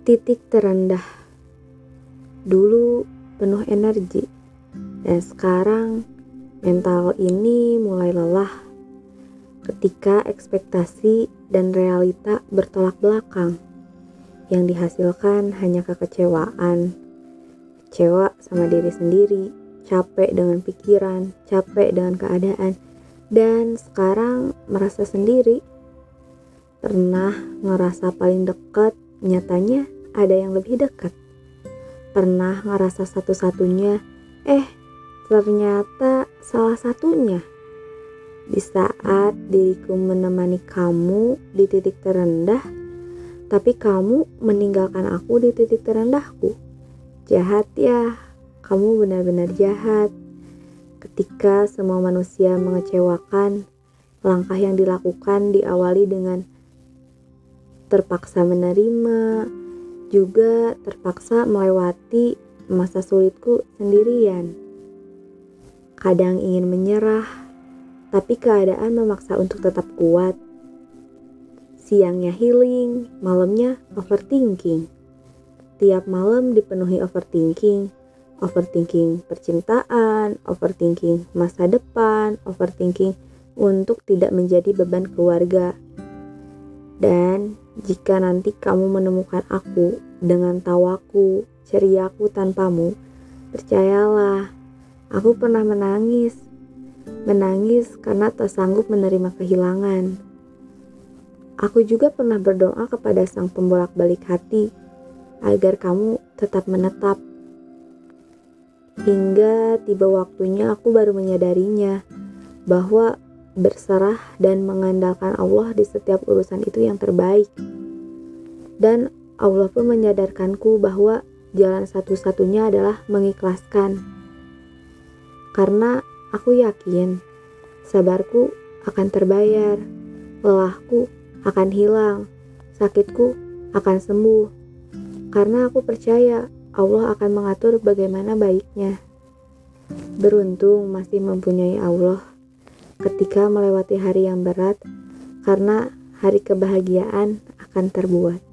Titik terendah. Dulu penuh energi, dan sekarang mental ini mulai lelah ketika ekspektasi dan realita bertolak belakang. Yang dihasilkan hanya kekecewaan. Kecewa sama diri sendiri, capek dengan pikiran, capek dengan keadaan, dan sekarang merasa sendiri. Pernah ngerasa paling dekat, nyatanya ada yang lebih dekat. Pernah ngerasa satu-satunya, eh ternyata salah satunya. Di saat diriku menemani kamu di titik terendah, tapi kamu meninggalkan aku di titik terendahku. Jahat ya, kamu benar-benar jahat. Ketika semua manusia mengecewakan, langkah yang dilakukan diawali dengan terpaksa menerima, juga terpaksa melewati masa sulitku sendirian. Kadang ingin menyerah, tapi keadaan memaksa untuk tetap kuat. Siangnya healing, malamnya overthinking. Tiap malam dipenuhi overthinking, overthinking percintaan, overthinking masa depan, overthinking untuk tidak menjadi beban keluarga. Dan jika nanti kamu menemukan aku dengan tawaku, ceriaku tanpamu, percayalah, aku pernah menangis. Menangis karena tak sanggup menerima kehilangan. Aku juga pernah berdoa kepada sang pembolak-balik hati agar kamu tetap menetap. Hingga tiba waktunya aku baru menyadarinya bahwa berserah dan mengandalkan Allah di setiap urusan itu yang terbaik. Dan Allah pun menyadarkanku bahwa jalan satu-satunya adalah mengikhlaskan. Karena aku yakin sabarku akan terbayar, lelahku akan hilang, sakitku akan sembuh. Karena aku percaya Allah akan mengatur bagaimana baiknya. Beruntung masih mempunyai Allah ketika melewati hari yang berat, karena hari kebahagiaan akan terbuat.